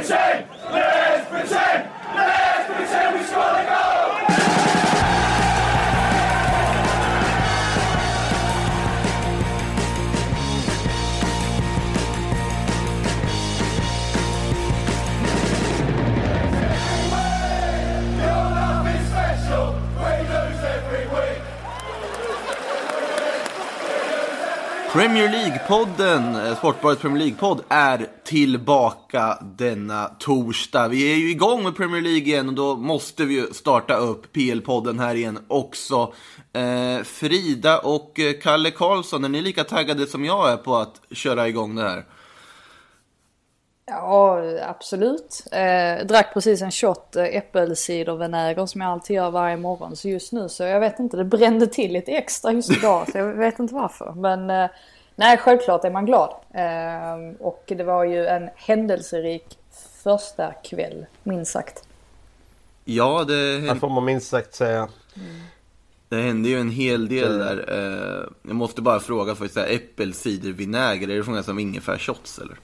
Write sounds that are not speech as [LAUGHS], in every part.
insane! Premier League-podden, eh, Sportbladets Premier League-podd, är tillbaka denna torsdag. Vi är ju igång med Premier League igen och då måste vi ju starta upp PL-podden här igen också. Eh, Frida och eh, Kalle Karlsson, är ni lika taggade som jag är på att köra igång det här? Ja, absolut. Eh, drack precis en shot eh, äppelcidervinäger som jag alltid gör varje morgon. Så just nu så jag vet inte, det brände till lite extra just idag. så jag vet inte varför. Men eh, nej, självklart är man glad. Eh, och det var ju en händelserik första kväll, minst sagt. Ja, det, Det får man minst sagt säga. det hände ju en hel del där. Eh, jag måste bara fråga, för äppelcidervinäger, är det från som ingefärshots eller?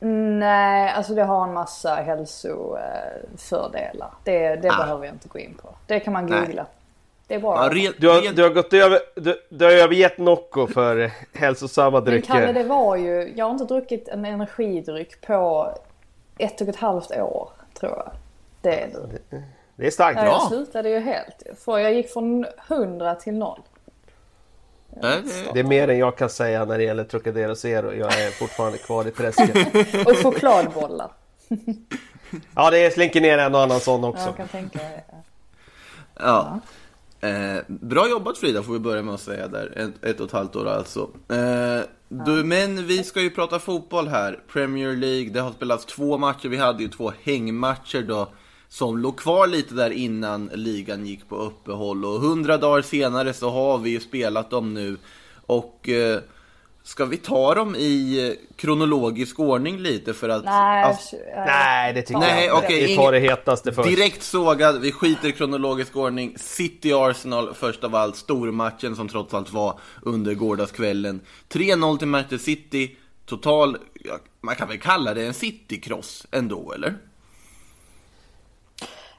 Nej, alltså det har en massa hälsofördelar. Det, det behöver jag inte gå in på. Det kan man Nej. googla. Det är bra. Ja, Du har, du har gått över, du, du har övergett Nocco för hälsosamma Men Kalle, drycker. det var ju, jag har inte druckit en energidryck på ett och ett halvt år, tror jag. Det är. Det är starkt. Ja, jag slutade ju helt. För jag gick från 100 till 0. Nej, det- Det är mer än jag kan säga när det gäller Trocadero Zero. Jag är fortfarande kvar i träsket. [LAUGHS] Och chokladbollar. [LAUGHS] Ja, det slinker ner en och annan sån Ja, också. jag kan tänka mig. Ja. Eh, bra jobbat Frida får vi börja med att säga där. Ett, ett och ett halvt år alltså. Eh, du, men vi ska ju prata fotboll här. Premier League, det har spelats två matcher. Vi hade ju två hängmatcher då. Som låg kvar lite där innan ligan gick på uppehåll. Och hundra dagar senare så har vi ju spelat dem nu. Och eh, ska vi ta dem i kronologisk ordning lite för att... Nej, alltså, Nej, det tycker Nej, jag okej, Vi tar det hetaste först. Direkt sågad, vi skiter i kronologisk ordning. City-Arsenal först av allt, stormatchen som trots allt var under gårdagskvällen. 3-0 till Manchester City, total, man kan väl kalla det en City-cross ändå, eller?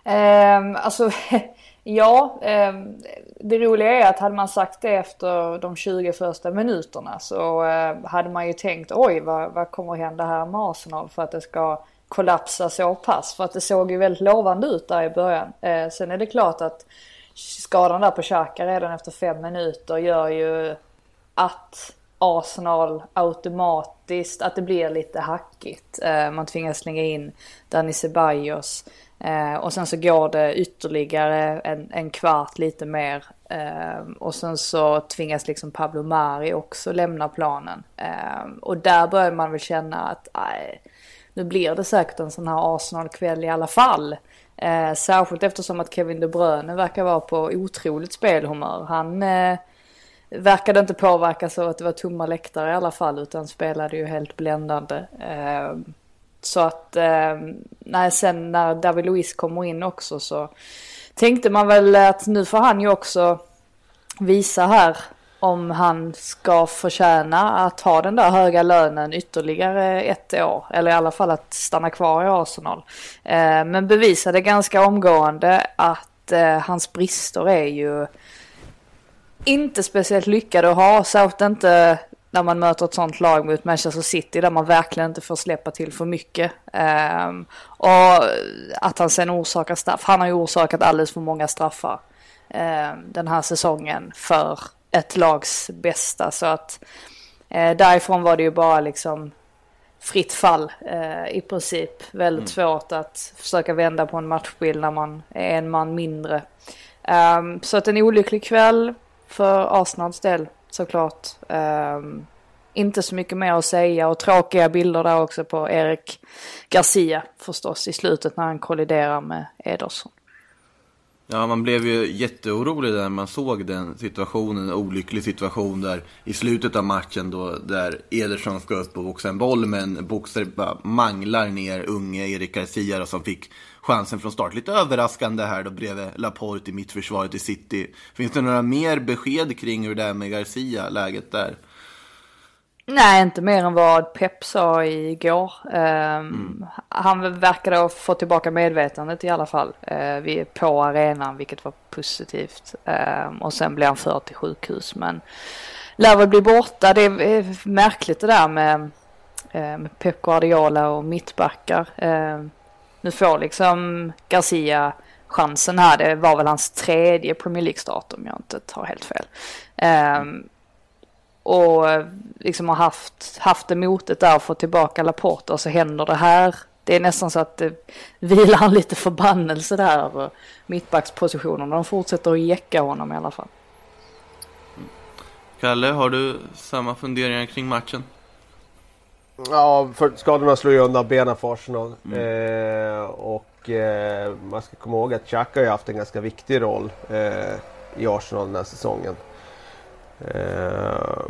Ehm, alltså, [LAUGHS] ja. Ehm, det roliga är att hade man sagt det efter de 20 första minuterna så eh, hade man ju tänkt oj vad, vad kommer hända här med Arsenal för att det ska kollapsa så pass. För att det såg ju väldigt lovande ut där i början. Eh, sen är det klart att skadan där på Xhaka redan efter fem minuter gör ju att Arsenal automatiskt, att det blir lite hackigt. Eh, man tvingas slänga in Dani Ceballos. Eh, och sen så går det ytterligare en, en kvart lite mer. Eh, och sen så tvingas liksom Pablo Mari också lämna planen. Och där börjar man väl känna att nej, nu blir det säkert en sån här Arsenal-kväll i alla fall. Eh, särskilt eftersom att Kevin De Bruyne verkar vara på otroligt spelhumör. Han eh, verkade inte påverkas av att det var tomma läktare i alla fall utan spelade ju helt bländande. Ehm, så att, ehm, nej sen när David Luiz kommer in också så tänkte man väl att nu får han ju också visa här om han ska förtjäna att ha den där höga lönen ytterligare ett år. Eller i alla fall att stanna kvar i Arsenal. Ehm, men bevisade ganska omgående att eh, hans brister är ju inte speciellt lyckade att ha. Särskilt inte när man möter ett sånt lag mot Manchester City där man verkligen inte får släppa till för mycket. Ehm, och att han sen orsakar straff. Han har ju orsakat alldeles för många straffar ehm, den här säsongen för ett lags bästa. Så att eh, därifrån var det ju bara liksom fritt fall eh, i princip. Väldigt svårt att försöka vända på en matchbild när man är en man mindre. Ehm, så att en olycklig kväll för Arsenals del såklart. Um, inte så mycket mer att säga och tråkiga bilder där också på Erik Garcia förstås i slutet när han kolliderar med Ederson. Ja, man blev ju jätteorolig när man såg den situationen, en olycklig situation där i slutet av matchen då där Ederson ska upp och boxa en boll men boxar bara manglar ner unge Erik Garcia då, som fick chansen från start. Lite överraskande här då bredvid Laporte i mittförsvaret i City. Finns det några mer besked kring hur det är med Garcia, läget där? Nej, inte mer än vad Pep sa igår. Um, mm. Han verkade ha fått tillbaka medvetandet i alla fall uh, på arenan, vilket var positivt. Um, och sen blev han förd till sjukhus, men lär väl bli borta. Det är märkligt det där med, uh, med Pep Guardiola och mittbackar. Uh, nu får liksom Garcia chansen här. Det var väl hans tredje Premier League-start om jag inte tar helt fel. Um, och liksom har haft, haft det motet där och fått tillbaka Laporta och så händer det här. Det är nästan så att det vilar en [LAUGHS] lite förbannelse där. Mittbackspositionerna, de fortsätter att jäcka honom i alla fall. Kalle, har du samma funderingar kring matchen? Ja, för skadorna slår ju undan benen för Arsenal. Mm. Eh, och eh, man ska komma ihåg att Xhaka har ju haft en ganska viktig roll eh, i Arsenal den här säsongen. Eh,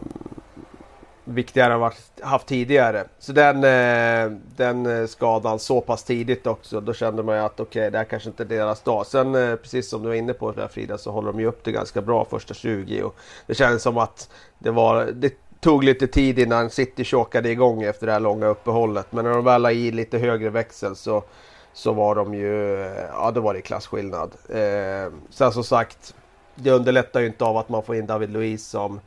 viktigare än vad haft tidigare. Så den, eh, den skadan så pass tidigt också, då kände man ju att okej, okay, det här kanske inte är deras dag. Sen eh, precis som du var inne på där Frida, så håller de ju upp det ganska bra första 20 och det kändes som att det var det tog lite tid innan City chokade igång efter det här långa uppehållet. Men när de väl la i lite högre växel så, så var de ju, ja då var det klasskillnad. Eh, sen som sagt, det underlättar ju inte av att man får in David Luiz som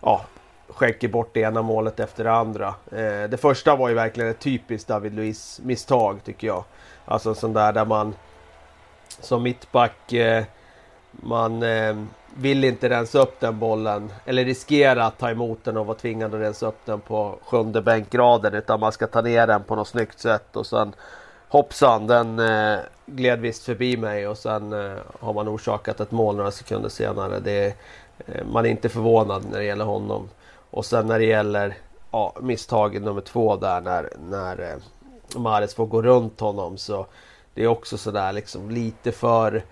ja, skänker bort det ena målet efter det andra. Eh, det första var ju verkligen ett typiskt David Luiz misstag tycker jag. Alltså en sån där där man som mittback eh, man eh, vill inte rensa upp den bollen eller riskera att ta emot den och vara tvingad att rensa upp den på sjunde bänkgraden utan man ska ta ner den på något snyggt sätt och sen hoppsan den eh, gled visst förbi mig och sen eh, har man orsakat ett mål några sekunder senare. Det, eh, man är inte förvånad när det gäller honom. Och sen när det gäller ja, misstaget nummer två där när, när eh, Mares får gå runt honom så det är också sådär liksom lite för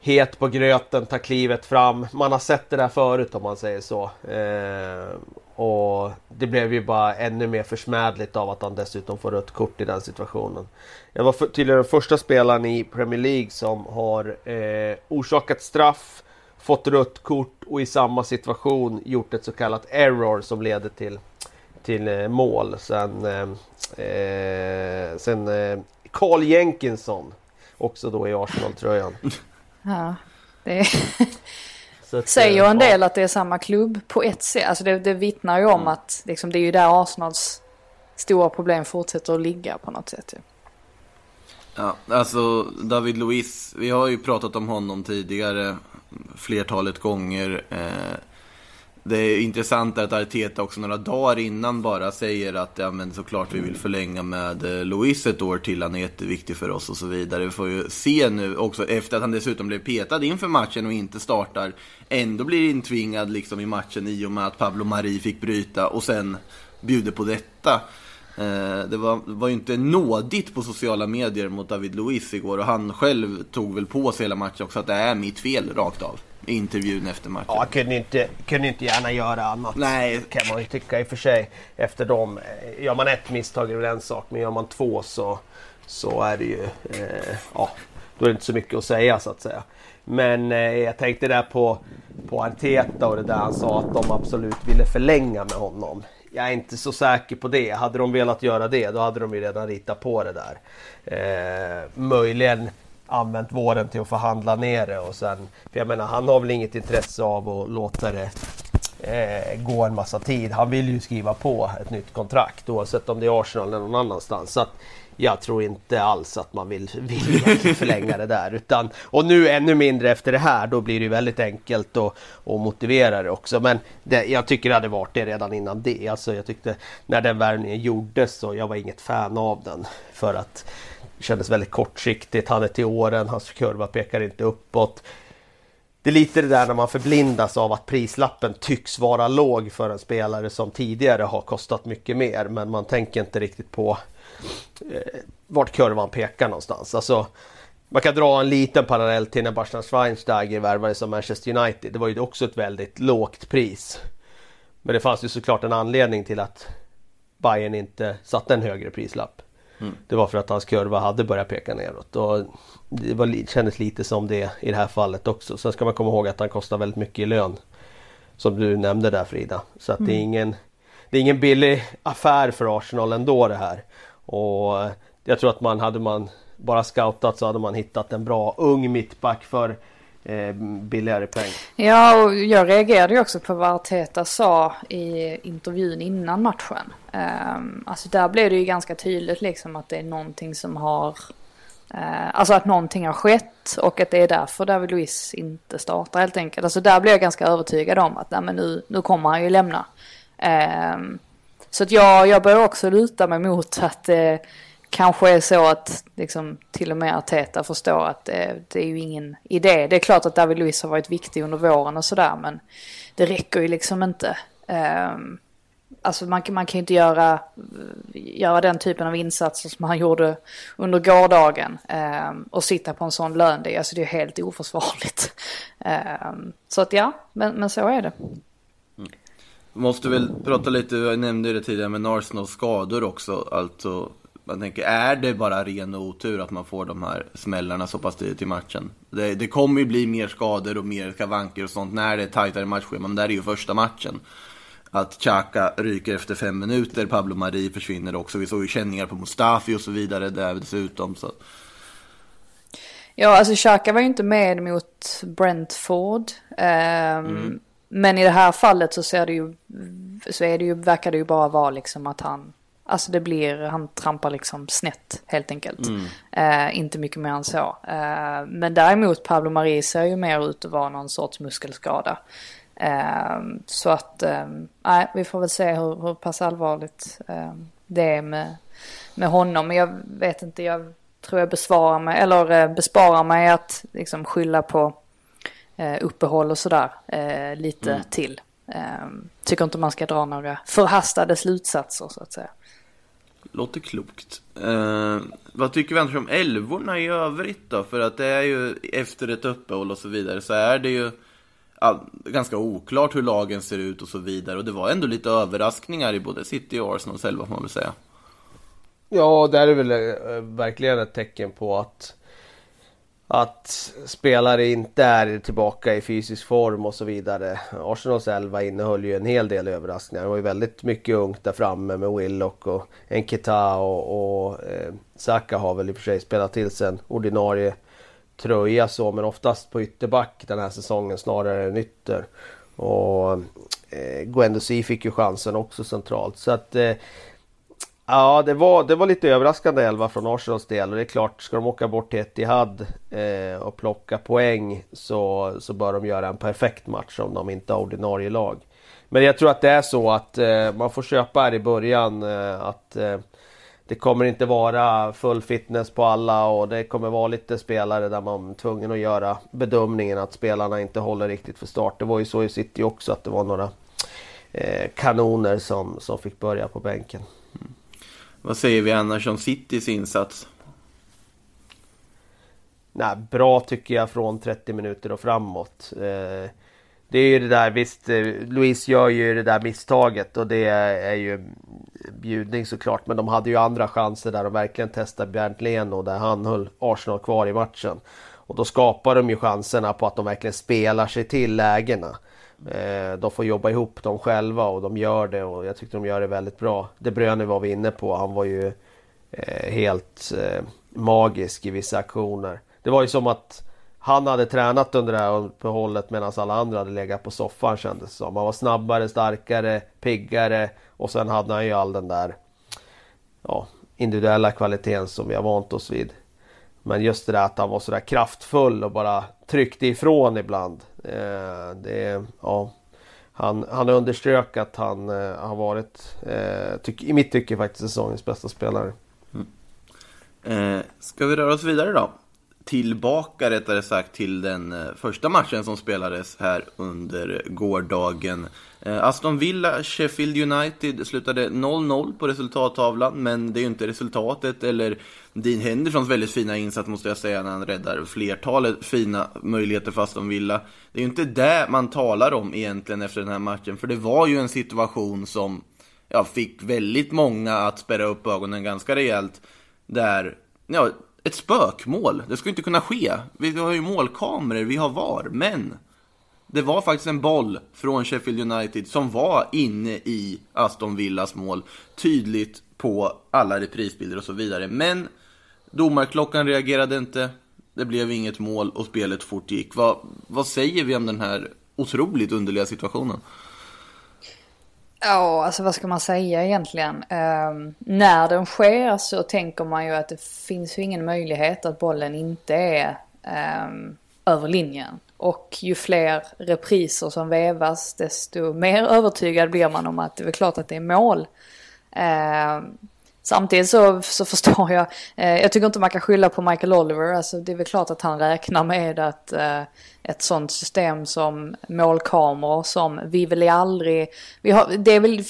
het på gröten, tar klivet fram. Man har sett det där förut om man säger så. Eh, och det blev ju bara ännu mer försmädligt av att han dessutom får rött kort i den situationen. Jag var för, tydligen den första spelaren i Premier League som har eh, orsakat straff, fått rött kort och i samma situation gjort ett så kallat error som leder till, till eh, mål. Sen, eh, eh sen eh, Carl Jenkinson, också då i Arsenal-tröjan. Ja, det [LAUGHS] att, säger ju en del ja. att det är samma klubb på ett sätt. Alltså det, det vittnar ju om mm. att liksom, det är ju där Arsenals stora problem fortsätter att ligga på något sätt. Ju. Ja, alltså David Luiz, vi har ju pratat om honom tidigare flertalet gånger. Eh, det är intressant att Arteta också några dagar innan bara säger att ja, men såklart vi vill förlänga med eh, Luis ett år till. Han är jätteviktig för oss och så vidare. Vi får ju se nu också efter att han dessutom blev petad inför matchen och inte startar. Ändå blir intvingad liksom i matchen i och med att Pablo Mari fick bryta och sen bjuder på detta. Eh, det var, var ju inte nådigt på sociala medier mot David Luiz igår och han själv tog väl på sig hela matchen också att det är mitt fel rakt av intervjun efter matchen. Ja, kunde inte, kunde inte gärna göra annat. Nej. Kan man ju tycka i och för sig. Efter dem. Gör man ett misstag är det en sak, men gör man två så, så är det ju... Eh, ja, då är det inte så mycket att säga så att säga. Men eh, jag tänkte där på, på Arteta och det där han sa att de absolut ville förlänga med honom. Jag är inte så säker på det. Hade de velat göra det då hade de ju redan ritat på det där. Eh, möjligen använt våren till att förhandla ner det och sen... För jag menar han har väl inget intresse av att låta det eh, gå en massa tid. Han vill ju skriva på ett nytt kontrakt oavsett om det är Arsenal eller någon annanstans. Så att jag tror inte alls att man vill, [LAUGHS] vill förlänga det där. Utan, och nu ännu mindre efter det här, då blir det väldigt enkelt att, att motivera det också. Men det, jag tycker det hade varit det redan innan det. Alltså jag tyckte när den värvningen gjordes så jag var inget fan av den. För att kändes väldigt kortsiktigt. Han är till åren, hans kurva pekar inte uppåt. Det är lite det där när man förblindas av att prislappen tycks vara låg för en spelare som tidigare har kostat mycket mer. Men man tänker inte riktigt på eh, vart kurvan pekar någonstans. Alltså, man kan dra en liten parallell till när Bastian Schweinsteiger värvades av Manchester United. Det var ju också ett väldigt lågt pris. Men det fanns ju såklart en anledning till att Bayern inte satte en högre prislapp. Mm. Det var för att hans kurva hade börjat peka neråt. Och det var, kändes lite som det i det här fallet också. Sen ska man komma ihåg att han kostar väldigt mycket i lön. Som du nämnde där Frida. Så att mm. det är mm. ingen det är ingen billig affär för Arsenal ändå det här. Och jag tror att man hade man bara scoutat så hade man hittat en bra ung mittback för eh, billigare poäng. Ja, och jag reagerade ju också på vad Arteta sa i intervjun innan matchen. Um, alltså där blev det ju ganska tydligt liksom att det är någonting som har Uh, alltså att någonting har skett och att det är därför David Luiz inte startar helt enkelt. Alltså där blev jag ganska övertygad om att nej, men nu, nu kommer han ju lämna. Uh, så att jag, jag börjar också luta mig mot att uh, kanske är så att liksom, till och med Arteta förstår att det, det är ju ingen idé. Det är klart att David Luiz har varit viktig under våren och sådär men det räcker ju liksom inte. Um, Alltså man, man kan ju inte göra, göra den typen av insatser som han gjorde under gårdagen. Eh, och sitta på en sån lön, det, alltså det är helt oförsvarligt. [LAUGHS] Eh, så att ja, men, men så är det. Mm. Måste väl prata lite, jag nämnde det tidigare, med Arsenals skador också. Alltså, man tänker, är det bara ren otur att man får de här smällarna så pass tidigt i matchen? Det, det kommer ju bli mer skador och mer skavanker och sånt när det är tajtare matchschema, men det här är ju första matchen att Xhaka ryker efter fem minuter, Pablo Mari försvinner också. Vi såg ju känningar på Mustafi och så vidare där dessutom. Så. Ja, alltså Xhaka var ju inte med mot Brentford. Um, mm. Men i det här fallet så ser det ju, så är det ju, verkar det ju bara vara liksom att han, alltså det blir, han trampar liksom snett helt enkelt. Mm. Uh, inte mycket mer än så. Uh, men däremot Pablo Mari ser ju mer ut att vara någon sorts muskelskada. Ehm, så att, ehm, nej, vi får väl se hur, hur pass allvarligt ehm, det är med, med honom. Men jag vet inte, jag tror jag besvarar mig, eller eh, besparar mig att liksom skylla på eh, uppehåll och sådär eh, lite mm. till. Tycker inte man ska dra några förhastade slutsatser så att säga. Låter klokt. Eh, vad tycker vi annars om älvorna i övrigt då? För att det är ju efter ett uppehåll och så vidare så är det ju all, ganska oklart hur lagen ser ut och så vidare. Och det var ändå lite överraskningar i både City och Arsenal själva får man väl säga. Ja, det är väl eh, verkligen ett tecken på att att spelare inte är tillbaka i fysisk form och så vidare. Arsenals elva innehöll ju en hel del överraskningar. Det var ju väldigt mycket ungt där framme med Willock och Enketa och, och eh, Saka har väl i och för sig spelat till sig en ordinarie tröja så men oftast på ytterback den här säsongen snarare än ytter. Och eh, Guendouzi fick ju chansen också centralt så att eh, Ja det var, det var lite överraskande elva från Arsenals del och det är klart ska de åka bort till Etihad eh, och plocka poäng så, så bör de göra en perfekt match om de inte har ordinarie lag. Men jag tror att det är så att eh, man får köpa här i början eh, att eh, det kommer inte vara full fitness på alla och det kommer vara lite spelare där man är tvungen att göra bedömningen att spelarna inte håller riktigt för start. Det var ju så i City också att det var några eh, kanoner som, som fick börja på bänken. Vad säger vi annars om Citys insats? Nej, bra tycker jag från 30 minuter och framåt. Eh, det är ju det där, visst, eh, Louise gör ju det där misstaget och det är ju bjudning såklart. Men de hade ju andra chanser där de verkligen testade Bernt Leno där han höll Arsenal kvar i matchen. Och då skapar de ju chanserna på att de verkligen spelar sig till lägena. Eh, de får jobba ihop dem själva och de gör det och jag tyckte de gör det väldigt bra. De Bruyne var vi inne på, han var ju eh, helt eh, magisk i vissa aktioner. Det var ju som att han hade tränat under det här uppehållet medan alla andra hade legat på soffan kändes det som. Han var snabbare, starkare, piggare och sen hade han ju all den där ja, individuella kvaliteten som vi har vant oss vid. Men just det där att han var sådär kraftfull och bara tryckte ifrån ibland. Eh, det, ja, han, han underströk att han eh, har varit, eh, tyck, i mitt tycke faktiskt, säsongens bästa spelare. Mm. Eh, ska vi röra oss vidare då? Tillbaka rättare sagt till den eh, första matchen som spelades här under gårdagen. Eh, Aston Villa, Sheffield United slutade 0-0 på resultattavlan, men det är ju inte resultatet eller Dean Hendersons väldigt fina insats måste jag säga när han räddar flertalet fina möjligheter för Aston Villa. Det är ju inte det man talar om egentligen efter den här matchen, för det var ju en situation som ja, fick väldigt många att spärra upp ögonen ganska rejält. Där, ja, ett spökmål. Det ska inte kunna ske. Vi har ju målkameror, vi har VAR, men det var faktiskt en boll från Sheffield United som var inne i Aston Villas mål. Tydligt på alla reprisbilder och så vidare. Men domarklockan reagerade inte. Det blev inget mål och spelet fortgick. Vad, vad säger vi om den här otroligt underliga situationen? Ja, alltså vad ska man säga egentligen? Um, när den sker så tänker man ju att det finns ju ingen möjlighet att bollen inte är um, över linjen. Och ju fler repriser som vävas desto mer övertygad blir man om att det är klart att det är mål. Um, Samtidigt så, så förstår jag, eh, jag tycker inte man kan skylla på Michael Oliver. Alltså det är väl klart att han räknar med att eh, ett sånt system som målkameror som vi väl aldrig, vi har, det är väl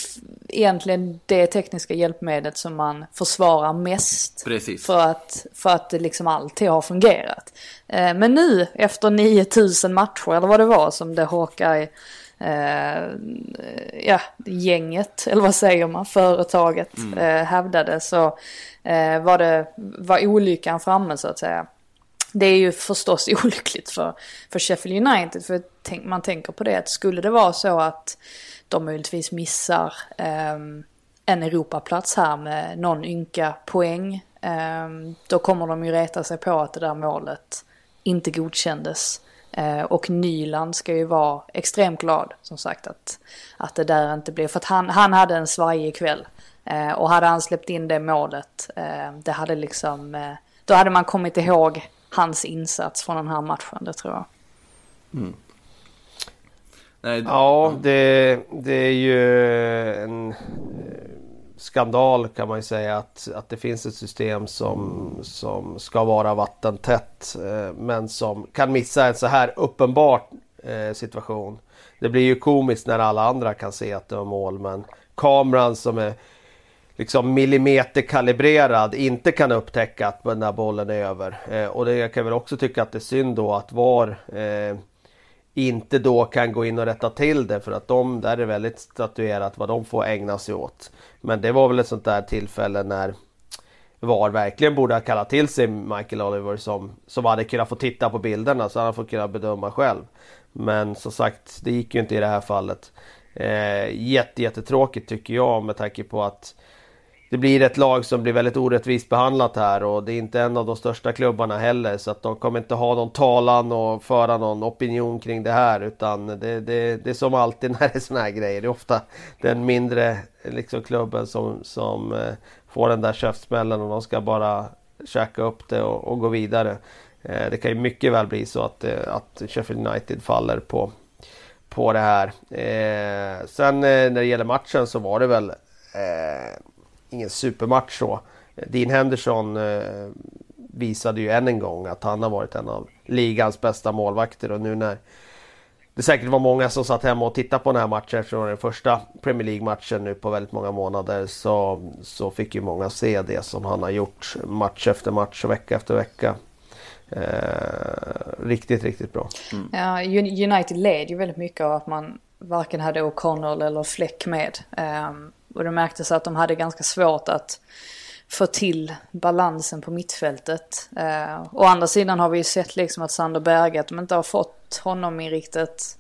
egentligen det tekniska hjälpmedlet som man försvarar mest. Precis. För att, för att det liksom alltid har fungerat. Eh, men nu efter 9000 matcher eller vad det var som det Hawkeye eh, ja, gänget, eller vad säger man, företaget mm. eh, hävdade så eh, var det, var olyckan framme så att säga. Det är ju förstås [LAUGHS] olyckligt för, för Sheffield United, för tänk, man tänker på det att skulle det vara så att de möjligtvis missar eh, en Europaplats här med någon ynka poäng, eh, då kommer de ju reta sig på att det där målet inte godkändes. Eh, och Nyland ska ju vara extremt glad som sagt att, att det där inte blev, för att han, han hade en svajig kväll. Eh, och hade han släppt in det målet, eh, det hade liksom, då hade man kommit ihåg hans insats från den här matchen, det tror jag. Mm. Nej, ja, det, det är ju en skandal kan man ju säga att, att det finns ett system som, som ska vara vattentätt eh, men som kan missa en så här uppenbar eh, situation. Det blir ju komiskt när alla andra kan se att det var mål men kameran som är liksom millimeterkalibrerad inte kan upptäcka att den där bollen är över. Eh, och det, jag kan väl också tycka att det är synd då att VAR eh, inte då kan gå in och rätta till det för att de, där är väldigt statuerat vad de får ägna sig åt. Men det var väl ett sånt där tillfälle när VAR verkligen borde ha kallat till sig Michael Oliver som, som hade kunnat få titta på bilderna så han hade fått kunna bedöma själv. Men som sagt, det gick ju inte i det här fallet. Eh, jätte, jättetråkigt tycker jag med tanke på att det blir ett lag som blir väldigt orättvist behandlat här och det är inte en av de största klubbarna heller så att de kommer inte ha någon talan och föra någon opinion kring det här utan det, det, det är som alltid [LAUGHS] när det är såna här grejer. Det är ofta den mindre liksom, klubben som, som eh, får den där käftsmällen och de ska bara käka upp det och, och gå vidare. Eh, det kan ju mycket väl bli så att, eh, att Sheffield United faller på, på det här. Eh, sen eh, när det gäller matchen så var det väl eh, ingen supermatch så. Dean Henderson eh, visade ju än en gång att han har varit en av ligans bästa målvakter och nu när det säkert var många som satt hemma och tittade på den här matchen eftersom den första Premier League-matchen nu på väldigt många månader så, så fick ju många se det som han har gjort match efter match och vecka efter vecka. Eh, riktigt, riktigt bra. Mm. Ja, United led ju väldigt mycket av att man varken hade O'Connell eller Fleck med. Um, och det märktes att de hade ganska svårt att få till balansen på mittfältet. Eh, å andra sidan har vi ju sett liksom att Sander Berge, att de inte har fått honom i riktigt...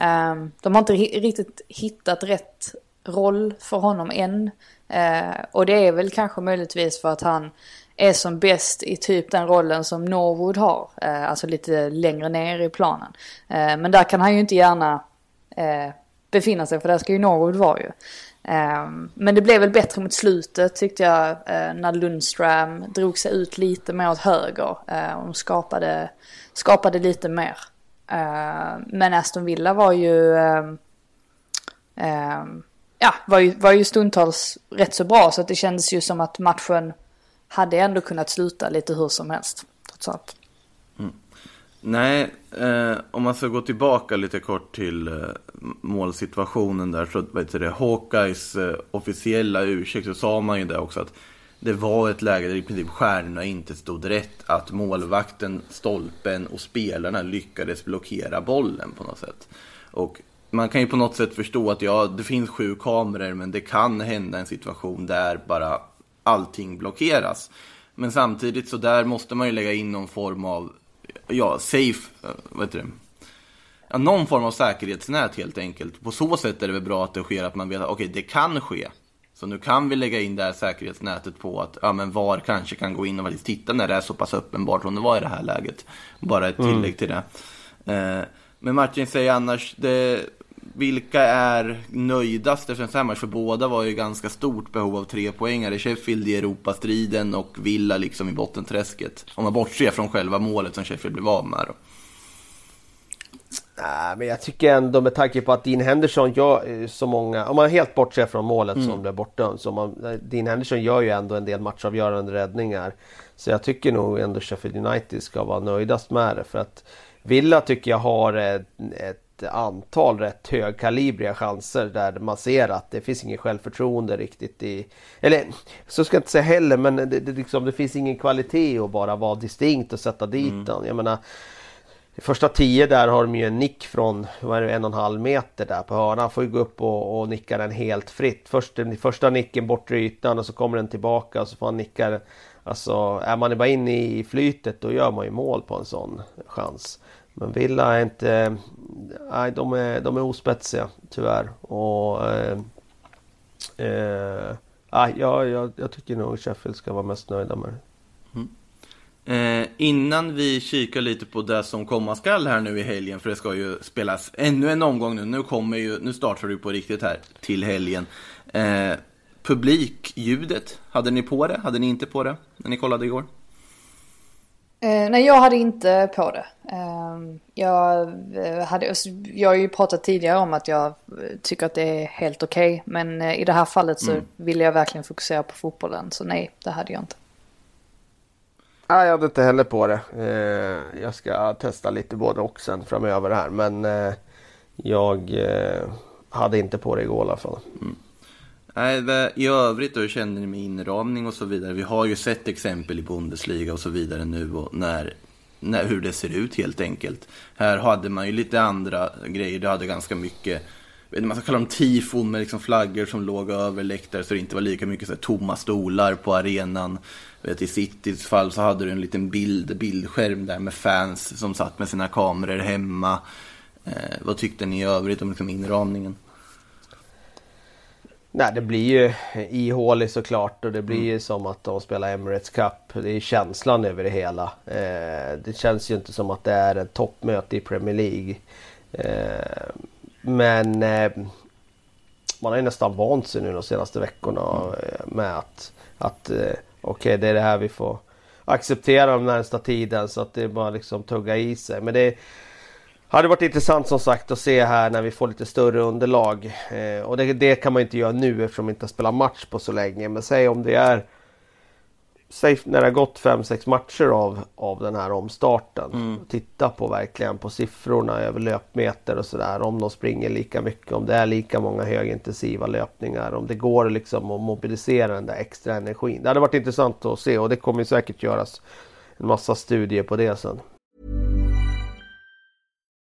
Eh, de har inte riktigt hittat rätt roll för honom än. Eh, och det är väl kanske möjligtvis för att han är som bäst i typ den rollen som Norwood har. Eh, alltså lite längre ner i planen. Eh, men där kan han ju inte gärna eh, befinna sig för där ska ju Norwood vara ju. Ehm, men det blev väl bättre mot slutet tyckte jag eh, när Lundström drog sig ut lite mer åt höger eh, och skapade, skapade lite mer. Ehm, men Aston Villa var ju, ehm, ja, var ju, var ju stundtals rätt så bra så att det kändes ju som att matchen hade ändå kunnat sluta lite hur som helst. Trots allt. Nej, eh, om man ska gå tillbaka lite kort till eh, målsituationen där så vet du Hawkeyes eh, officiella ursäkt så sa man ju det också att det var ett läge där i princip stjärnorna inte stod rätt. Att målvakten, stolpen och spelarna lyckades blockera bollen på något sätt. Och man kan ju på något sätt förstå att ja, det finns sju kameror men det kan hända en situation där bara allting blockeras. Men samtidigt så där måste man ju lägga in någon form av ja, safe, eh, vad heter det? ja, någon form av säkerhetsnät helt enkelt. På så sätt är det väl bra att det sker, att man vet att okej, okay, det kan ske. Så nu kan vi lägga in det här säkerhetsnätet på att ja, men VAR kanske kan gå in och faktiskt titta när det är så pass uppenbart som det var i det här läget. Bara ett tillägg mm. till det. Eh, men Martin säger annars, det, vilka är nöjdast efter en sån match? För båda var ju ganska stort behov av tre poängare. Sheffield i Europastriden och Villa liksom i bottenträsket. Om man bortser från själva målet som Sheffield blev av med. Då. Nej, men jag tycker ändå med tanke på att Dean Henderson gör så många, om man helt bortser från målet mm. som blev bortdömt, så man, Dean Henderson gör ju ändå en del matchavgörande räddningar. Så jag tycker nog ändå Sheffield United ska vara nöjdast med det för att Villa tycker jag har ett, ett antal rätt högkalibriga chanser där man ser att det finns inget självförtroende riktigt i... Eller så ska jag inte säga heller men det, det, liksom, det finns ingen kvalitet att bara vara distinkt och sätta dit mm. den. Jag menar, i första tio där har de ju en nick från vad det, en och en halv meter där på hörnan. Han får ju gå upp och, och nicka den helt fritt. Först, den första nicken bortre ytan och så kommer den tillbaka och så får han nicka den. Alltså är man bara inne i flytet då gör man ju mål på en sån chans. Men Villa är inte... Nej, de är, de är ospetsiga tyvärr. Och... Eh, eh, jag, jag, jag tycker nog Sheffield ska vara mest nöjda med det. Mm. Eh, innan vi kikar lite på det som komma skall här nu i helgen, för det ska ju spelas ännu en omgång nu. Nu, kommer ju, nu startar du på riktigt här till helgen. Eh, publikljudet, hade ni på det? Hade ni inte på det när ni kollade igår? Eh, nej, jag hade inte på det. Ehm, eh, jag, hade, jag har ju pratat tidigare om att jag tycker att det är helt okej. Okay, men eh, i det här fallet så mm. ville jag verkligen fokusera på fotbollen. Så nej, det hade jag inte. Nej, jag hade inte heller på det. Eh, jag ska testa lite både och sen framöver här. Men eh, jag eh, hade inte på det igår i alla fall. Mm. Nej, I övrigt då känner ni med inramning och så vidare. Vi har ju sett exempel i Bundesliga och så vidare nu och när, när, hur det ser ut helt enkelt. Här hade man ju lite andra grejer. Det hade ganska mycket, vet man ska kalla dem tifon med liksom flaggor som låg över läktare så det inte var lika mycket så här, tomma stolar på arenan. Vet, I Citys fall så hade du en liten bild, bildskärm där med fans som satt med sina kameror hemma. Eh, vad tyckte ni i övrigt om liksom inramningen? Nej, det blir ju ihåligt såklart och det blir ju mm. som att de spelar Emirates Cup. Det är känslan över det hela. Eh, det känns ju inte som att det är ett toppmöte i Premier League. Eh, men eh, man har ju nästan vant sig nu de senaste veckorna mm. Eh, med att, att eh, okej, okay, det är det här vi får acceptera den närmsta tiden så att det är bara liksom tugga i sig. Men det hade varit intressant som sagt att se här när vi får lite större underlag. Eh, och det, det, kan man inte göra nu eftersom vi inte har spelat match på så länge. Men säg om det är Säg när det har gått 5-6 matcher av, av den här omstarten. Mm. Titta på verkligen på siffrorna över löpmeter och sådär. Om de springer lika mycket, om det är lika många högintensiva löpningar. Om det går liksom att mobilisera den där extra energin. Det hade varit intressant att se och det kommer säkert göras en massa studier på det sen.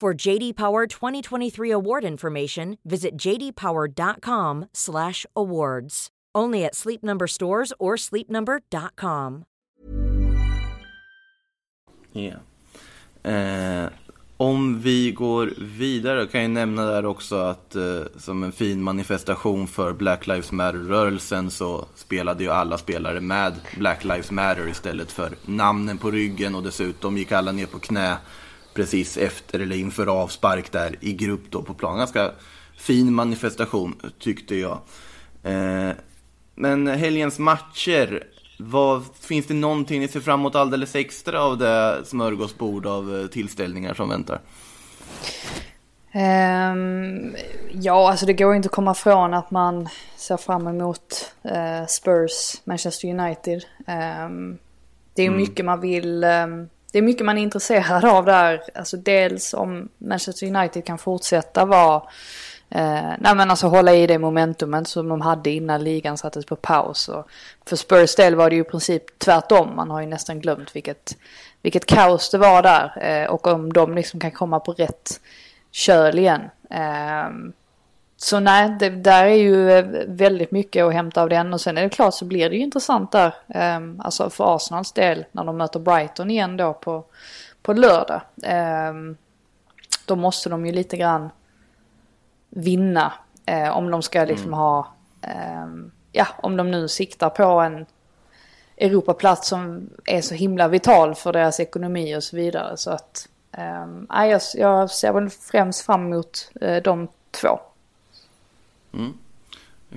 For JD Power 2023 award information, visit jdpower.com/awards. Only at Sleep Number stores or sleepnumber.com. Yeah. Eh, om vi går vidare kan jag nämna där också att eh, som en fin manifestation för Black Lives Matter-rörelsen så spelade ju alla spelare med Black Lives Matter istället för namnen på ryggen och dessutom gick alla ner på knä precis efter eller inför avspark där i grupp då på plan. Ganska fin manifestation tyckte jag. Eh, men helgens matcher, vad, finns det någonting ni ser fram emot alldeles extra av det smörgåsbord av eh, tillställningar som väntar? Um, ja, alltså det går inte att komma ifrån att man ser fram emot uh, Spurs, Manchester United. Um, det är mm. mycket man vill um, det är mycket man är intresserad av där. Alltså dels om Manchester United kan fortsätta vara Eh, nej men alltså hålla i det momentumet som de hade innan ligan sattes på paus. Och för Spurs del var det ju i princip tvärtom. Man har ju nästan glömt vilket, vilket kaos det var där. Eh, och om de liksom kan komma på rätt köl igen. Eh, så nej, det där är ju eh, väldigt mycket att hämta av den. Och sen är det klart så blir det ju intressant där. Eh, alltså för Arsenals del när de möter Brighton igen då på, på lördag. Eh, då måste de ju lite grann vinna. Eh, om de ska liksom mm. ha, eh, ja om de nu siktar på en Europaplats som är så himla vital för deras ekonomi och så vidare. Så att eh, jag, jag ser väl främst fram emot eh, de två. Mm.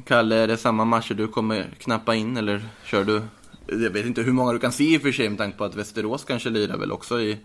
Kalle, är det samma matcher du kommer knappa in eller kör du? Jag vet inte hur många du kan se i och för sig med tanke på att Västerås kanske lirar väl också i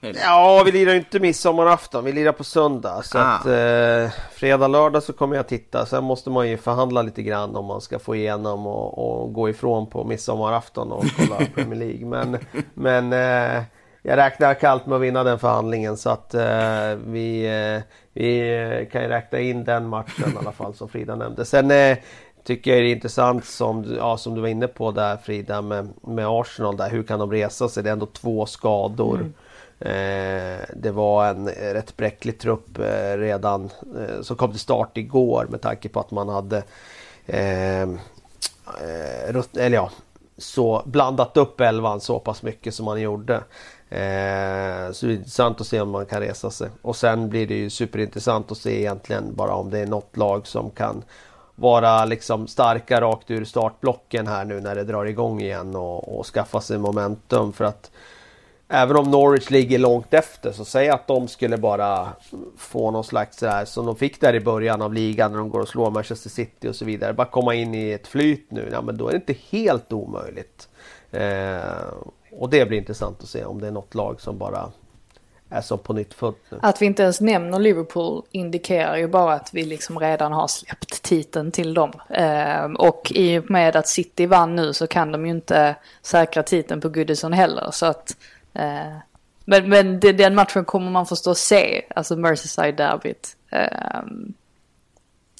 Ja, vi lirar inte midsommarafton. Vi lirar på söndag. Så ah. att eh, fredag, lördag så kommer jag titta. Sen måste man ju förhandla lite grann om man ska få igenom och, och gå ifrån på midsommarafton och kolla [LAUGHS] Premier League. Men, men eh, jag räknar kallt med att vinna den förhandlingen så att eh, vi, eh, vi kan ju räkna in den matchen i alla fall som Frida nämnde. Sen eh, tycker jag det är intressant som, ja, som du var inne på där Frida med, med Arsenal där. Hur kan de resa sig? Det är ändå två skador. Mm. Eh, det var en rätt bräcklig trupp eh, redan eh, som kom till start igår med tanke på att man hade eller ja, så blandat upp elvan så pass mycket som man gjorde. Eh, så det är intressant att se om man kan resa sig. Och sen blir det ju superintressant att se egentligen bara om det är något lag som kan vara liksom starka rakt ur startblocken här nu när det drar igång igen och, och skaffa sig momentum. För att Även om Norwich ligger långt efter så säg att de skulle bara få någon slags sådär som de fick där i början av ligan när de går och slår Manchester City och så vidare. Bara komma in i ett flyt nu, ja men då är det inte helt omöjligt. Eh, och det blir intressant att se om det är något lag som bara är som på nytt nu. Att vi inte ens nämner Liverpool indikerar ju bara att vi liksom redan har släppt titeln till dem. Eh, och i och med att City vann nu så kan de ju inte säkra titeln på Goodison heller. Så att Eh, men men det, den matchen kommer man förstås se, alltså Merseyside-derbyt. Ehm,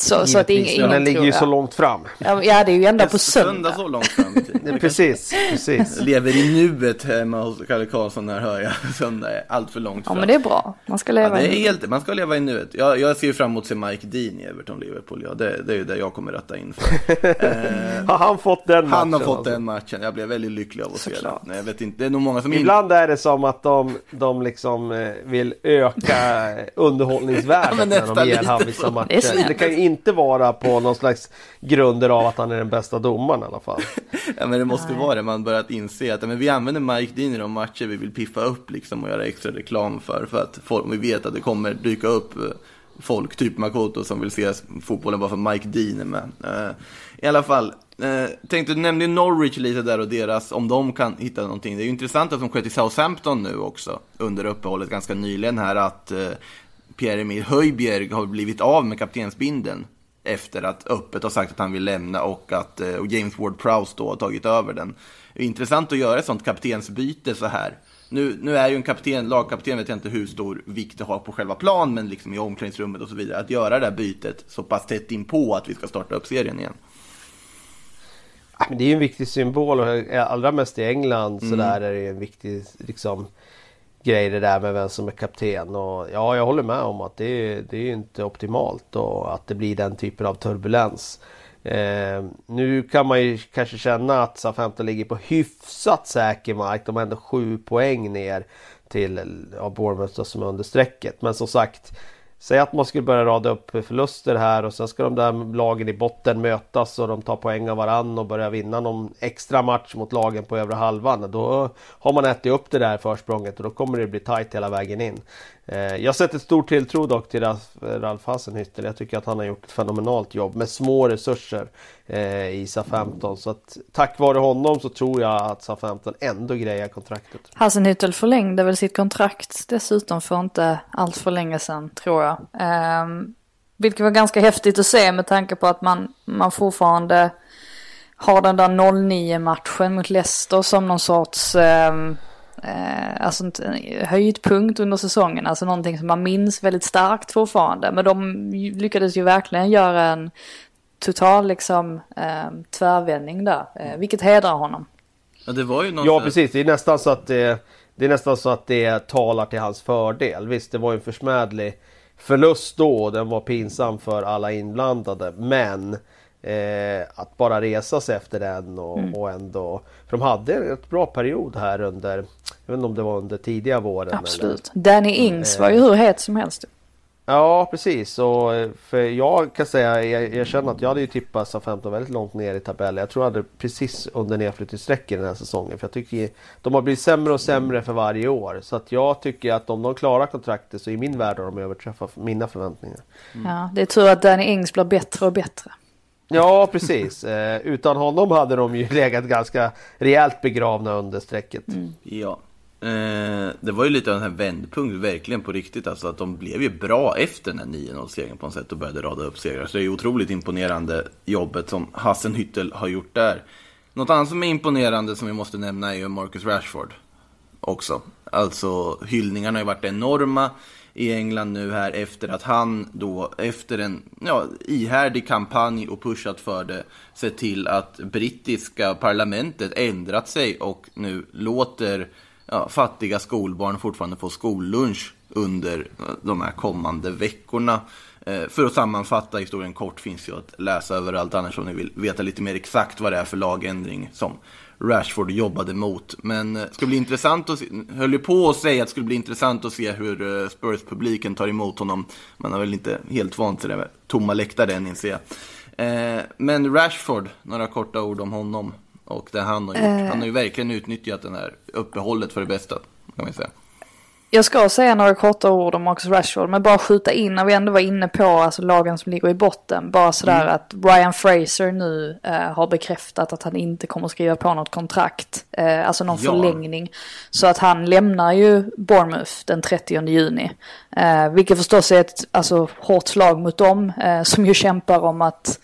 så, så att ingen, ingen Den ligger ju så långt fram. Ja, det är ju ända på söndag. så långt fram [LAUGHS] precis, precis. Lever i nuet hemma hos Kalle Karlsson här hör jag. [LAUGHS] Söndag är allt för långt fram. Ja men det är bra. Man ska leva ja, det är i helt, Man ska leva i nuet. Jag, jag ser ju fram emot att se Mike Dean i Everton Liverpool. Ja, det, det är ju det jag kommer rätta in för. [LAUGHS] eh, har han fått den matchen? Han har fått alltså? den matchen. Jag blev väldigt lycklig av att se den. Nej, jag vet inte. Det är nog många som Ibland är det som att de, de liksom eh, vill öka underhållningsvärdet ja, när de ger han vissa matcher. Det, det kan ju inte vara på någon slags grunder av att han är den bästa domaren i alla fall. [LAUGHS] ja men det måste Nej. vara det, man börjat inse att men vi använder Mike Dean i de matcher vi vill piffa upp liksom och göra extra reklam för. För att folk, vi vet att det kommer dyka upp eh, folk, typ Makoto, som vill se fotbollen bara för Mike Dean är med. Uh, I alla fall, uh, tänkte, du nämnde Norwich lite där och deras, om de kan hitta någonting. Det är ju intressant att de sker till Southampton nu också, under uppehållet ganska nyligen här, att uh, Pierre-Emil Höjbjerg har blivit av med kaptensbinden efter att öppet har sagt att han vill lämna och att och eh, James Ward-Prowse då har tagit över den. Det är intressant att göra ett sånt kaptensbyte så här. Nu, nu är ju en kapten, lagkapten vet jag inte hur stor vikt det har på själva plan, men liksom i omklädningsrummet och så vidare. Att göra det här bytet så pass tätt in på att vi ska starta upp serien igen. Men det är ju en viktig symbol och allra mest i England så mm. där är det en viktig liksom grej det där med vem som är kapten. Och ja, jag håller med om att det, det är inte optimalt och att det blir den typen av turbulens. Eh, nu kan man ju kanske känna att SA-15 ligger på hyfsat säker mark. De har ändå sju poäng ner till ja, Bournemouth som är under strecket. Men som sagt Säg att man skulle börja rada upp förluster här och sen ska de där lagen i botten mötas och de tar poäng av varann och börjar vinna någon extra match mot lagen på övre halvan. Då har man ätit upp det där försprånget och då kommer det bli tight hela vägen in. Eh, jag sätter stor tilltro dock till Ralf Hasenhüttel. Jag tycker att han har gjort ett fenomenalt jobb med små resurser eh, i SA-15. Så att tack vare honom så tror jag att SA-15 ändå grejar kontraktet. Hasenhüttel förlängde väl sitt kontrakt dessutom för inte allt för länge sedan tror jag. Ehm, vilket var ganska häftigt att se med tanke på att man, man fortfarande har den där 0-9 matchen mot Leicester som någon sorts ehm, eh, alltså en höjdpunkt under säsongen, alltså någonting som man minns väldigt starkt fortfarande. Men de lyckades ju verkligen göra en total liksom eh, tvärvändning där, eh, vilket hedrar honom. Ja, det var ju någon Ja precis, det är nästan så att det, det är nästan så att det talar till hans fördel. Visst, det var ju en försmädlig förlust då och den var pinsam för alla inblandade. Men eh, att bara resa sig efter den och, och ändå... För de hade en rätt bra period här under... Jag vet inte om det var under tidiga våren. Eller, Absolut. Danny Ings var ju hur het som helst. Ja precis, och eh, för jag kan säga, jag, jag känner att jag hade ju tippat SA-15 väldigt långt ner i tabellen. Jag tror jag hade precis under nedflyttningsstrecket den här säsongen. För jag tycker de har blivit sämre och sämre för varje år. Så att jag tycker att om de klarar kontraktet så i min värld har de överträffat mina förväntningar. Ja, det är tur att Danny Ings blir bättre och bättre. Ja precis, eh, utan honom hade de ju [LAUGHS] legat ganska rejält begravna under strecket. Ja. Eh, det var ju lite av en här vändpunkt, verkligen på riktigt. Alltså att de blev ju bra efter den här 9-0-segern på något sätt och började rada upp segrar. Så det är ju otroligt imponerande jobbet som Hassenhüttel har gjort där. Något annat som är imponerande som vi måste nämna är ju Marcus Rashford också. Alltså hyllningarna har ju varit enorma i England nu här efter att han då efter en ja, ihärdig kampanj och pushat för det sett till att brittiska parlamentet ändrat sig och nu låter ja, fattiga skolbarn fortfarande få skollunch under de här kommande veckorna. Eh, För att sammanfatta historien kort finns ju att läsa överallt annars om ni vill veta lite mer exakt vad det är för lagändring som Rashford jobbade mot. Men eh, det ska bli intressant att se, höll ju på att säga att det skulle bli intressant att se hur eh, Spurs-publiken tar emot honom. Man har väl inte helt vant sig det med tomma läktare än inser jag. Men Rashford, några korta ord om honom och det han har gjort. Han har ju verkligen utnyttjat det här uppehållet för det bästa, kan man säga. Jag ska säga några korta ord om Marcus Rashford, men bara skjuta in när vi ändå var inne på alltså, lagen som ligger i botten. Bara sådär att Ryan Fraser nu eh, har bekräftat att han inte kommer skriva på något kontrakt, eh, alltså någon Ja. förlängning. Så att han lämnar ju Bournemouth den 30 juni. Eh, vilket förstås är ett alltså, hårt slag mot dem eh, som ju kämpar om att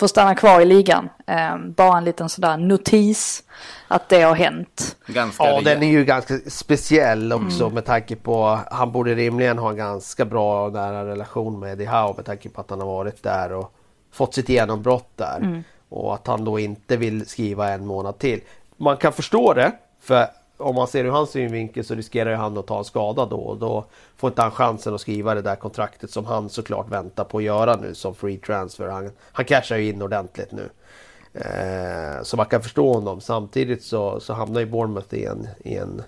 eh, få stanna kvar i ligan. Eh, bara en liten sådär notis att det har hänt. Ganska Ja, rejält. den är ju ganska speciell också med tanke på han borde rimligen ha en ganska bra och nära relation med Eddie Howe med tanke på att han har varit där och fått sitt genombrott där. Och att han då inte vill skriva en månad till. Man kan förstå det, för om man ser ur hans synvinkel så riskerar ju han att ta en skada då och då får inte han chansen att skriva det där kontraktet som han såklart väntar på att göra nu som free transfer. Han, han cashar ju in ordentligt nu. Eh, så man kan förstå honom. Samtidigt så, så hamnar ju Bournemouth i en, i en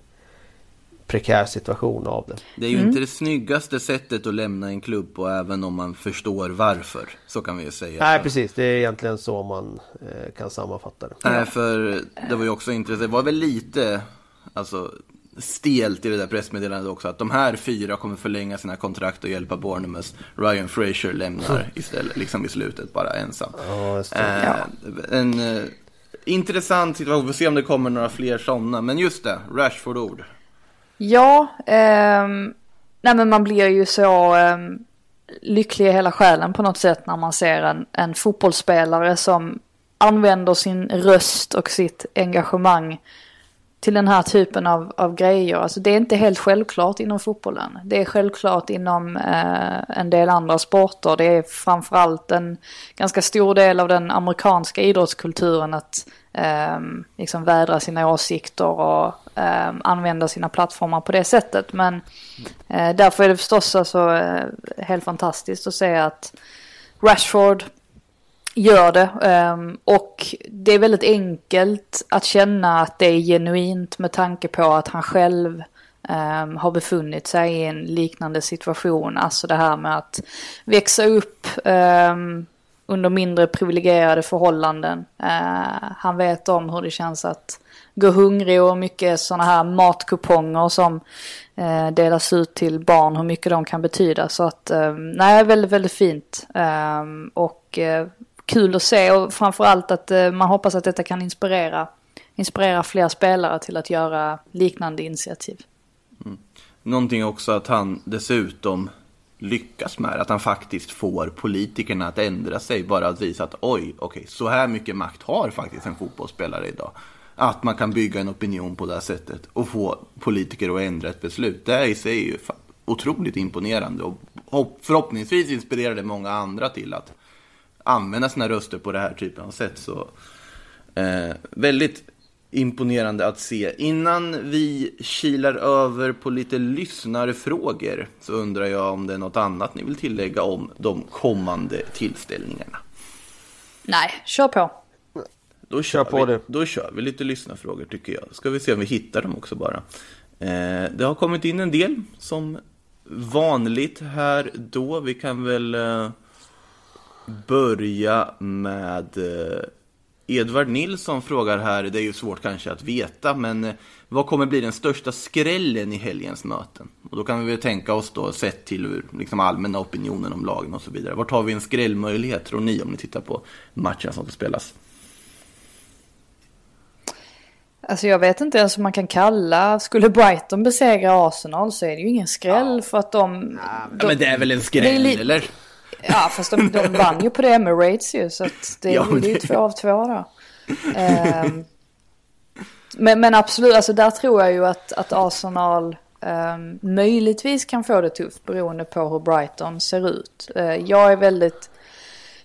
prekär situation av det. Det är ju inte det snyggaste sättet att lämna en klubb på, även om man förstår varför. Så kan vi ju säga. Nej precis, det är egentligen så man eh, kan sammanfatta det. Nej, för det var ju också intressant. Det var väl lite alltså, stelt i det där pressmeddelandet också. Att de här fyra kommer förlänga sina kontrakt och hjälpa Bournemouth. Ryan Fraser lämnar istället, liksom i slutet, bara ensam. Det. Eh, En eh, intressant situation. Vi får se om det kommer några fler sådana. Men just det, Rashford-ord. Ja, ehm, nej men man blir ju så ehm, lycklig i hela själen på något sätt när man ser en, en fotbollsspelare som använder sin röst och sitt engagemang till den här typen av, av grejer. Alltså det är inte helt självklart inom fotbollen. Det är självklart inom eh, en del andra sporter. Det är framförallt en ganska stor del av den amerikanska idrottskulturen att eh, liksom vädra sina åsikter och eh, använda sina plattformar på det sättet. Men eh, därför är det förstås alltså, eh, helt fantastiskt att se att Rashford gör det. Ehm, och det är väldigt enkelt att känna att det är genuint med tanke på att han själv ehm, har befunnit sig i en liknande situation. Alltså det här med att växa upp ehm, under mindre privilegierade förhållanden. Eh, han vet om hur det känns att gå hungrig och mycket sådana här matkuponger som eh, delas ut till barn, hur mycket de kan betyda. Så att, eh, nej, väldigt, väldigt fint. Eh, och eh, kul att se och framförallt att eh, man hoppas att detta kan inspirera, inspirera fler spelare till att göra liknande initiativ. Mm. Någonting också att han dessutom lyckas med, att han faktiskt får politikerna att ändra sig, bara att visa att oj, okej, så här mycket makt har faktiskt en fotbollsspelare idag. att man kan bygga en opinion på det här sättet och få politiker att ändra ett beslut. Det i sig är ju otroligt imponerande och förhoppningsvis inspirerar det många andra till att använda sina röster på det här typen av sätt. Så, eh, väldigt imponerande att se. Innan vi kilar över på lite lyssnarfrågor så undrar jag om det är något annat ni vill tillägga om de kommande tillställningarna. Nej, kör på. Då kör, på vi, det. då kör vi lite lyssnarfrågor tycker jag. Ska vi se om vi hittar dem också bara. Eh, det har kommit in en del som vanligt här då. Vi kan väl eh, börja med eh, Edvard Nilsson frågar här, det är ju svårt kanske att veta, men eh, vad kommer bli den största skrällen i helgens möten? Och då kan vi väl tänka oss då, sett till liksom allmänna opinionen om lagen och så vidare. Vart har vi en skrällmöjlighet tror ni om ni tittar på matchen som ska spelas? Alltså jag vet inte ens om man kan kalla, skulle Brighton besegra Arsenal så är det ju ingen skräll ja. för att de... Ja, de, men det är väl en skräll eller? Ja fast de, de vann ju på det Emirates ju så det, ja, det är ju två av två då. um, men, men absolut, alltså där tror jag ju att, att Arsenal um, möjligtvis kan få det tufft beroende på hur Brighton ser ut. Uh, jag är väldigt,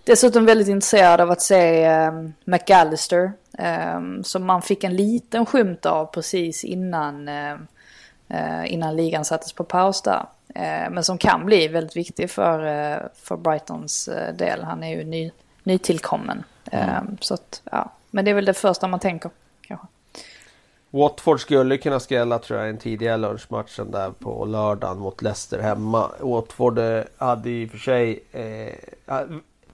dessutom väldigt intresserad av att se um, McAllister Um, som man fick en liten skymt av precis innan, uh, innan ligan sattes på paus där. Uh, men som kan bli väldigt viktig för, uh, för Brightons del. Han är ju ny, nytillkommen. Mm. Så att, ja. Men det är väl det första man tänker. Kanske. Watford skulle kunna skrälla tror jag i den tidigare lunchmatchen där på lördagen mot Leicester hemma. Watford hade i och för sig eh,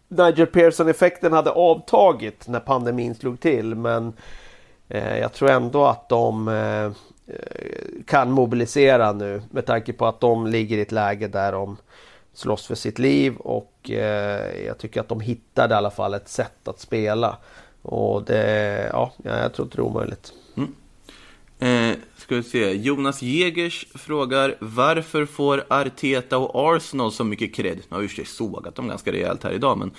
Nigel Pearson-effekten hade avtagit när pandemin slog till. Men eh, jag tror ändå att de eh, Eh, kan mobilisera nu med tanke på att de ligger i ett läge där de slåss för sitt liv och eh, jag tycker att de hittade i alla fall ett sätt att spela. Och det, ja, jag tror inte det är omöjligt. Mm. Eh, ska vi se. Jonas Jägers frågar varför får Arteta och Arsenal så mycket cred? Nu har ju sig sågat dem ganska rejält här idag, men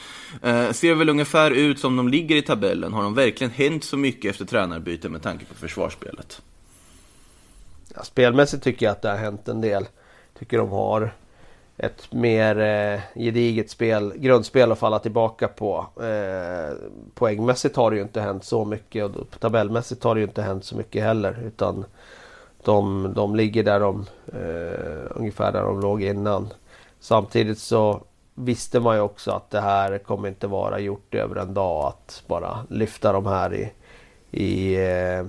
eh, ser väl ungefär ut som de ligger i tabellen. Har de verkligen hänt så mycket efter tränarbyte med tanke på försvarsspelet? Ja, spelmässigt tycker jag att det har hänt en del. Tycker de har ett mer eh, gediget spel, grundspel att falla tillbaka på. Eh, poängmässigt har det ju inte hänt så mycket och tabellmässigt har det ju inte hänt så mycket heller. Utan de, de ligger där de, eh, ungefär där de låg innan. Samtidigt så visste man ju också att det här kommer inte vara gjort över en dag att bara lyfta de här i, i eh,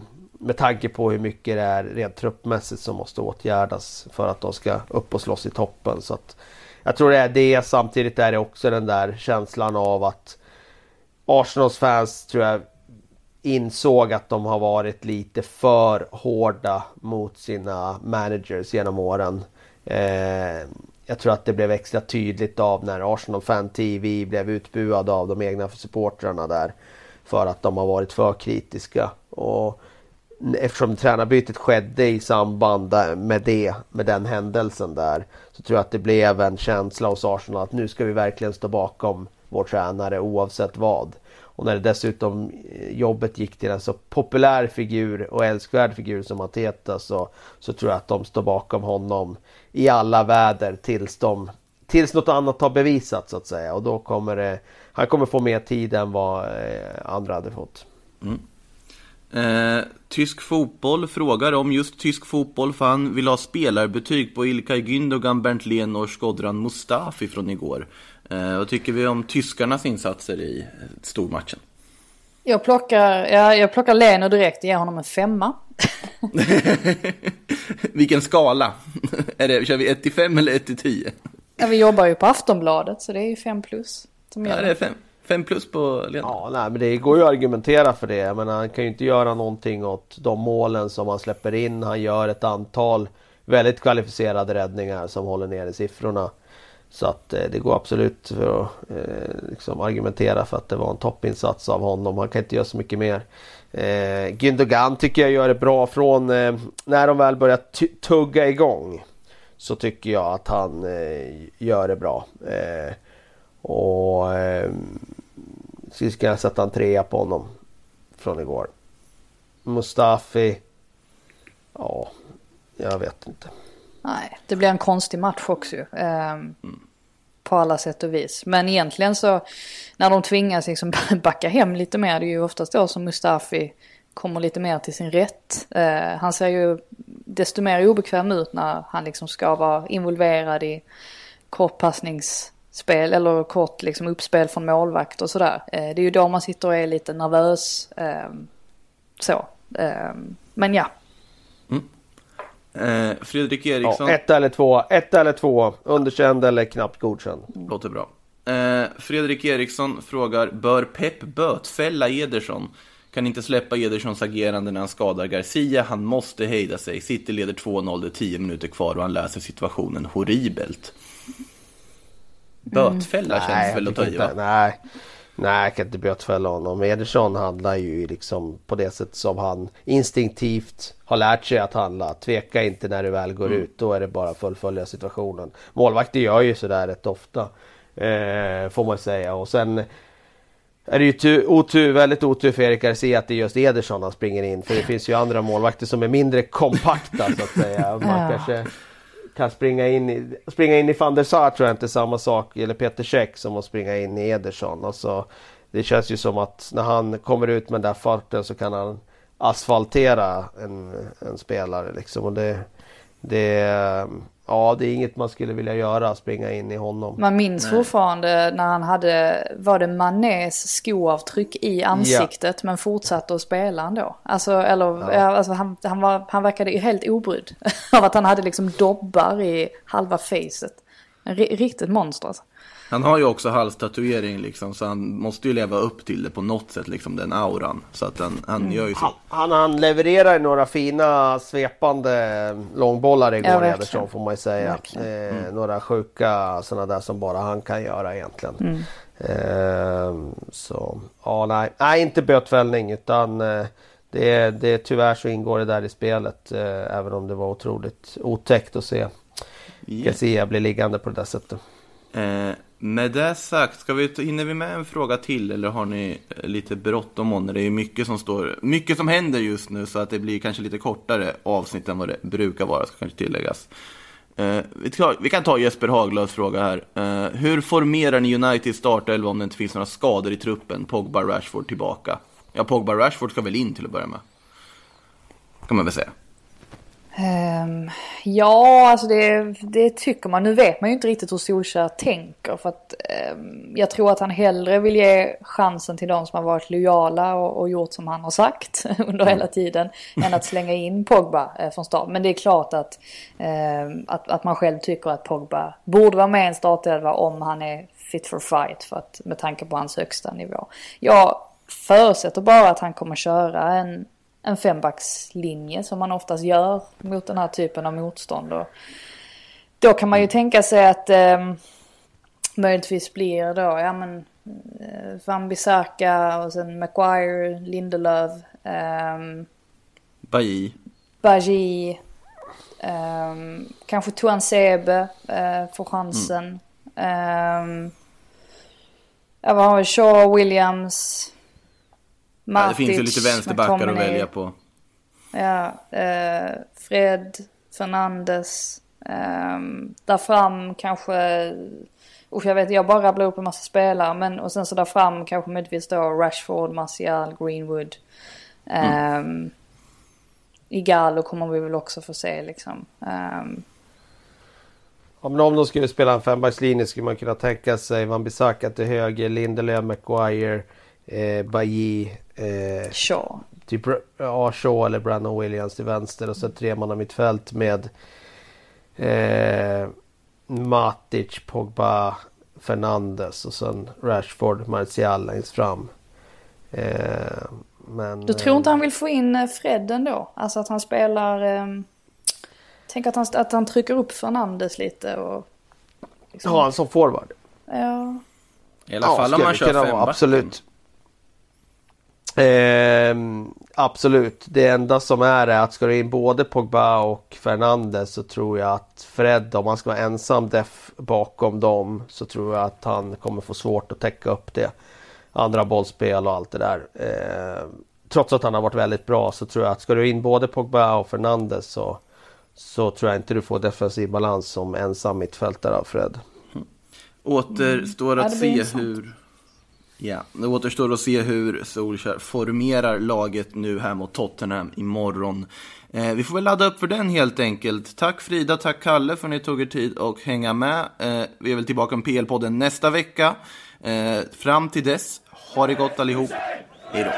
med tanke på hur mycket det är rent truppmässigt som måste åtgärdas för att de ska upp och slåss i toppen. Så att jag tror det är det. Samtidigt är det också den där känslan av att Arsenals fans tror jag insåg att de har varit lite för hårda mot sina managers genom åren. Eh, jag tror att det blev extra tydligt av när Arsenal Fan TV blev utbuad av de egna supportrarna där. För att de har varit för kritiska. Och eftersom tränarbytet skedde i samband med det, med den händelsen där. Så tror jag att det blev en känsla hos Arsenal att nu ska vi verkligen stå bakom vår tränare oavsett vad. Och när det dessutom eh, jobbet gick till en så populär figur och älskvärd figur som Mateta så, så tror jag att de står bakom honom i alla väder tills, de, tills något annat har bevisat så att säga. Och då kommer det, han kommer få mer tid än vad eh, andra hade fått. Mm. Eh, tysk fotboll frågar om just tysk fotboll för han vill ha spelarbetyg på Ilkay Gündogan, Bernt Lehn och Skodran Mustafi från igår. Eh, vad tycker vi om tyskarnas insatser i stormatchen? Jag plockar, ja, jag plockar Leno direkt ger honom en femma. [LAUGHS] Vilken skala? [LAUGHS] är det, kör vi 1 till 5 eller 1 till 10? Ja, vi jobbar ju på Aftonbladet så det är ju 5 plus. Som ja, det är 5. Fem plus på Lena. Ja, nej, men det går ju att argumentera för det. Men han kan ju inte göra någonting åt de målen som han släpper in. Han gör ett antal väldigt kvalificerade räddningar som håller nere siffrorna. Så att eh, det går absolut för att eh, liksom argumentera för att det var en toppinsats av honom. Han kan inte göra så mycket mer. Eh, Gündogan tycker jag gör det bra från eh, när de väl börjar tugga igång. Så tycker jag att han eh, gör det bra. Eh, och ehm, eh, ska jag sätta en trea på honom från igår. Mustafi. Ja, jag vet inte. Nej, det blir en konstig match också ju. Ehm, På alla sätt och vis. Men egentligen så när de tvingas liksom [LAUGHS] backa hem lite mer, det är ju oftast då som Mustafi kommer lite mer till sin rätt. Ehm, han ser ju desto mer obekväm ut när han liksom ska vara involverad i kortpassningsspel eller kort liksom uppspel från målvakt och sådär. Eh, det är ju då man sitter och är lite nervös. ehm, så. Ehm, men ja, Eh, Fredrik Ja, Eriksson. ett eller två, ett eller två. Underkänd eller knappt godkänd. Låter bra. Eh, Fredrik Eriksson frågar, bör Pep bötfälla Ederson? Kan inte släppa Edersons agerande när han skadar Garcia. Han måste hejda sig. City leder 2-0, det är 10 minuter kvar och han läser situationen horribelt. Bötfälla känns väl att ta i va? inte, nej, nej, jag kan inte bötfälla honom. Ederson handlar ju liksom på det sätt som han instinktivt har lärt sig att handla. Tveka inte när du väl går Mm. ut. Då är det bara att fullfölja situationen. Målvakter gör ju sådär rätt ofta. Eh, får man säga. Och sen är det ju tu, otur, väldigt otur för Erik Garcia att det är just Ederson han springer in. För det finns ju andra målvakter som är mindre kompakta så att säga. [LAUGHS] Man Ja. kanske kan springa in i, springa in i van der Sar tror jag inte är samma sak, eller Peter Käck som att springa in i Ederson. Alltså, det känns ju som att när han kommer ut med den där farten så kan han asfaltera en, en spelare liksom. Och det, det, ja, det är inget man skulle vilja göra, springa in i honom. Man minns fortfarande när han hade, var det Manés skoavtryck i ansiktet men fortsatte att spela ändå. Alltså, eller, ja. alltså han, han, var, han verkade ju helt obrydd [LAUGHS] av att han hade liksom dobbar i halva facet. Riktigt monster alltså. Han har ju också halstatuering liksom, så han måste ju leva upp till det på något sätt, liksom den auran. Så att han, han gör ju så. Han, han, levererar några fina svepande långbollar igår, Ja. Ederson får man ju säga. Eh, Några sjuka sådana där som bara han kan göra egentligen. Mm. Eh, så, ja nej, nej inte bötfällning utan eh, det, är- det, är tyvärr så ingår det där i spelet. Eh, även om det var otroligt otäckt att se Ja. Garcia bli liggande på det där sättet. Eh, med det sagt, ska vi, ta- hinner vi med en fråga till eller har ni eh, lite bråttom det? Är ju mycket som står, mycket som händer just nu så att det blir kanske lite kortare avsnitt än vad det brukar vara, ska kanske tilläggas. Eh, vi, tar, vi kan ta Jesper Haglöfs fråga här. Eh, hur formerar ni Uniteds startelva om det inte finns några skador i truppen? Pogba, Rashford tillbaka. Ja, Pogba, Rashford ska väl in till att börja med. Kan man väl säga. Um, ja, alltså det, det tycker man. Nu vet man ju inte riktigt hur Solskjaer tänker. För att um, jag tror att han hellre vill ge chansen till de som har varit lojala och, och gjort som han har sagt [LAUGHS] under hela tiden. Än att slänga in Pogba eh, från start. Men det är klart att, um, att, att man själv tycker att Pogba borde vara med i en startelva om han är fit for fight. För att, med tanke på hans högsta nivå. Jag förutsätter bara att han kommer köra en en fembackslinje som man oftast gör mot den här typen av motstånd. Och då kan man ju tänka sig att eh, möjligtvis blir då, ja men eh, Van Bissaka och sen Maguire, Lindelöf, eh, Bailly. Bajy, eh, kanske Tuan Sebe eh, får chansen. Eh, ja, vad har vi? Shaw, Williams, Ja, Matic, det finns ju lite vänsterbackar att välja på. Ja, eh, Fred, Fernandes. Eh, där fram kanske, usch jag vet jag bara rabblar upp en massa spelare. Men och sen så där fram kanske möjligtvis då Rashford, Martial, Greenwood. Eh, Igalo kommer vi väl också få se liksom. Ja, men om de skulle spela en fembackslinje skulle man kunna tänka sig Van Bissaka till höger, Lindelöf, Maguire, eh, Bailly, eh, Shaw. typ ja, Shaw eller Brandon Williams till vänster och sen tre man mittfält med eh, Matic, Pogba, Fernandes och sen Rashford, Martial längst fram. Eh, men, Du tror inte eh, han vill få in eh, Fred ändå? Alltså att han spelar... Eh, tänk att han, att han trycker upp Fernandes lite och... Liksom, Ha han som forward? ja. I alla fall om man kör fembacken. Absolut. Ehm, absolut. Det enda som är är att ska du in både Pogba och Fernandes så tror jag att Fred, om han ska vara ensam def bakom dem så tror jag att han kommer få svårt att täcka upp det. Andra bollspel och allt det där. Ehm, trots att han har varit väldigt bra så tror jag att ska du in både Pogba och Fernandes så, så tror jag inte du får defensiv balans som ensam mittfältare Fred. Återstår att se hur... Ja, det återstår att se hur Solskjaer formerar laget nu här mot Tottenham imorgon. Eh, vi får väl ladda upp för den helt enkelt. Tack Frida, tack Kalle för att ni tog er tid och hänga med. Eh, vi är väl tillbaka med PL-podden nästa vecka. Eh, fram till dess, ha det gott allihop. Hej då.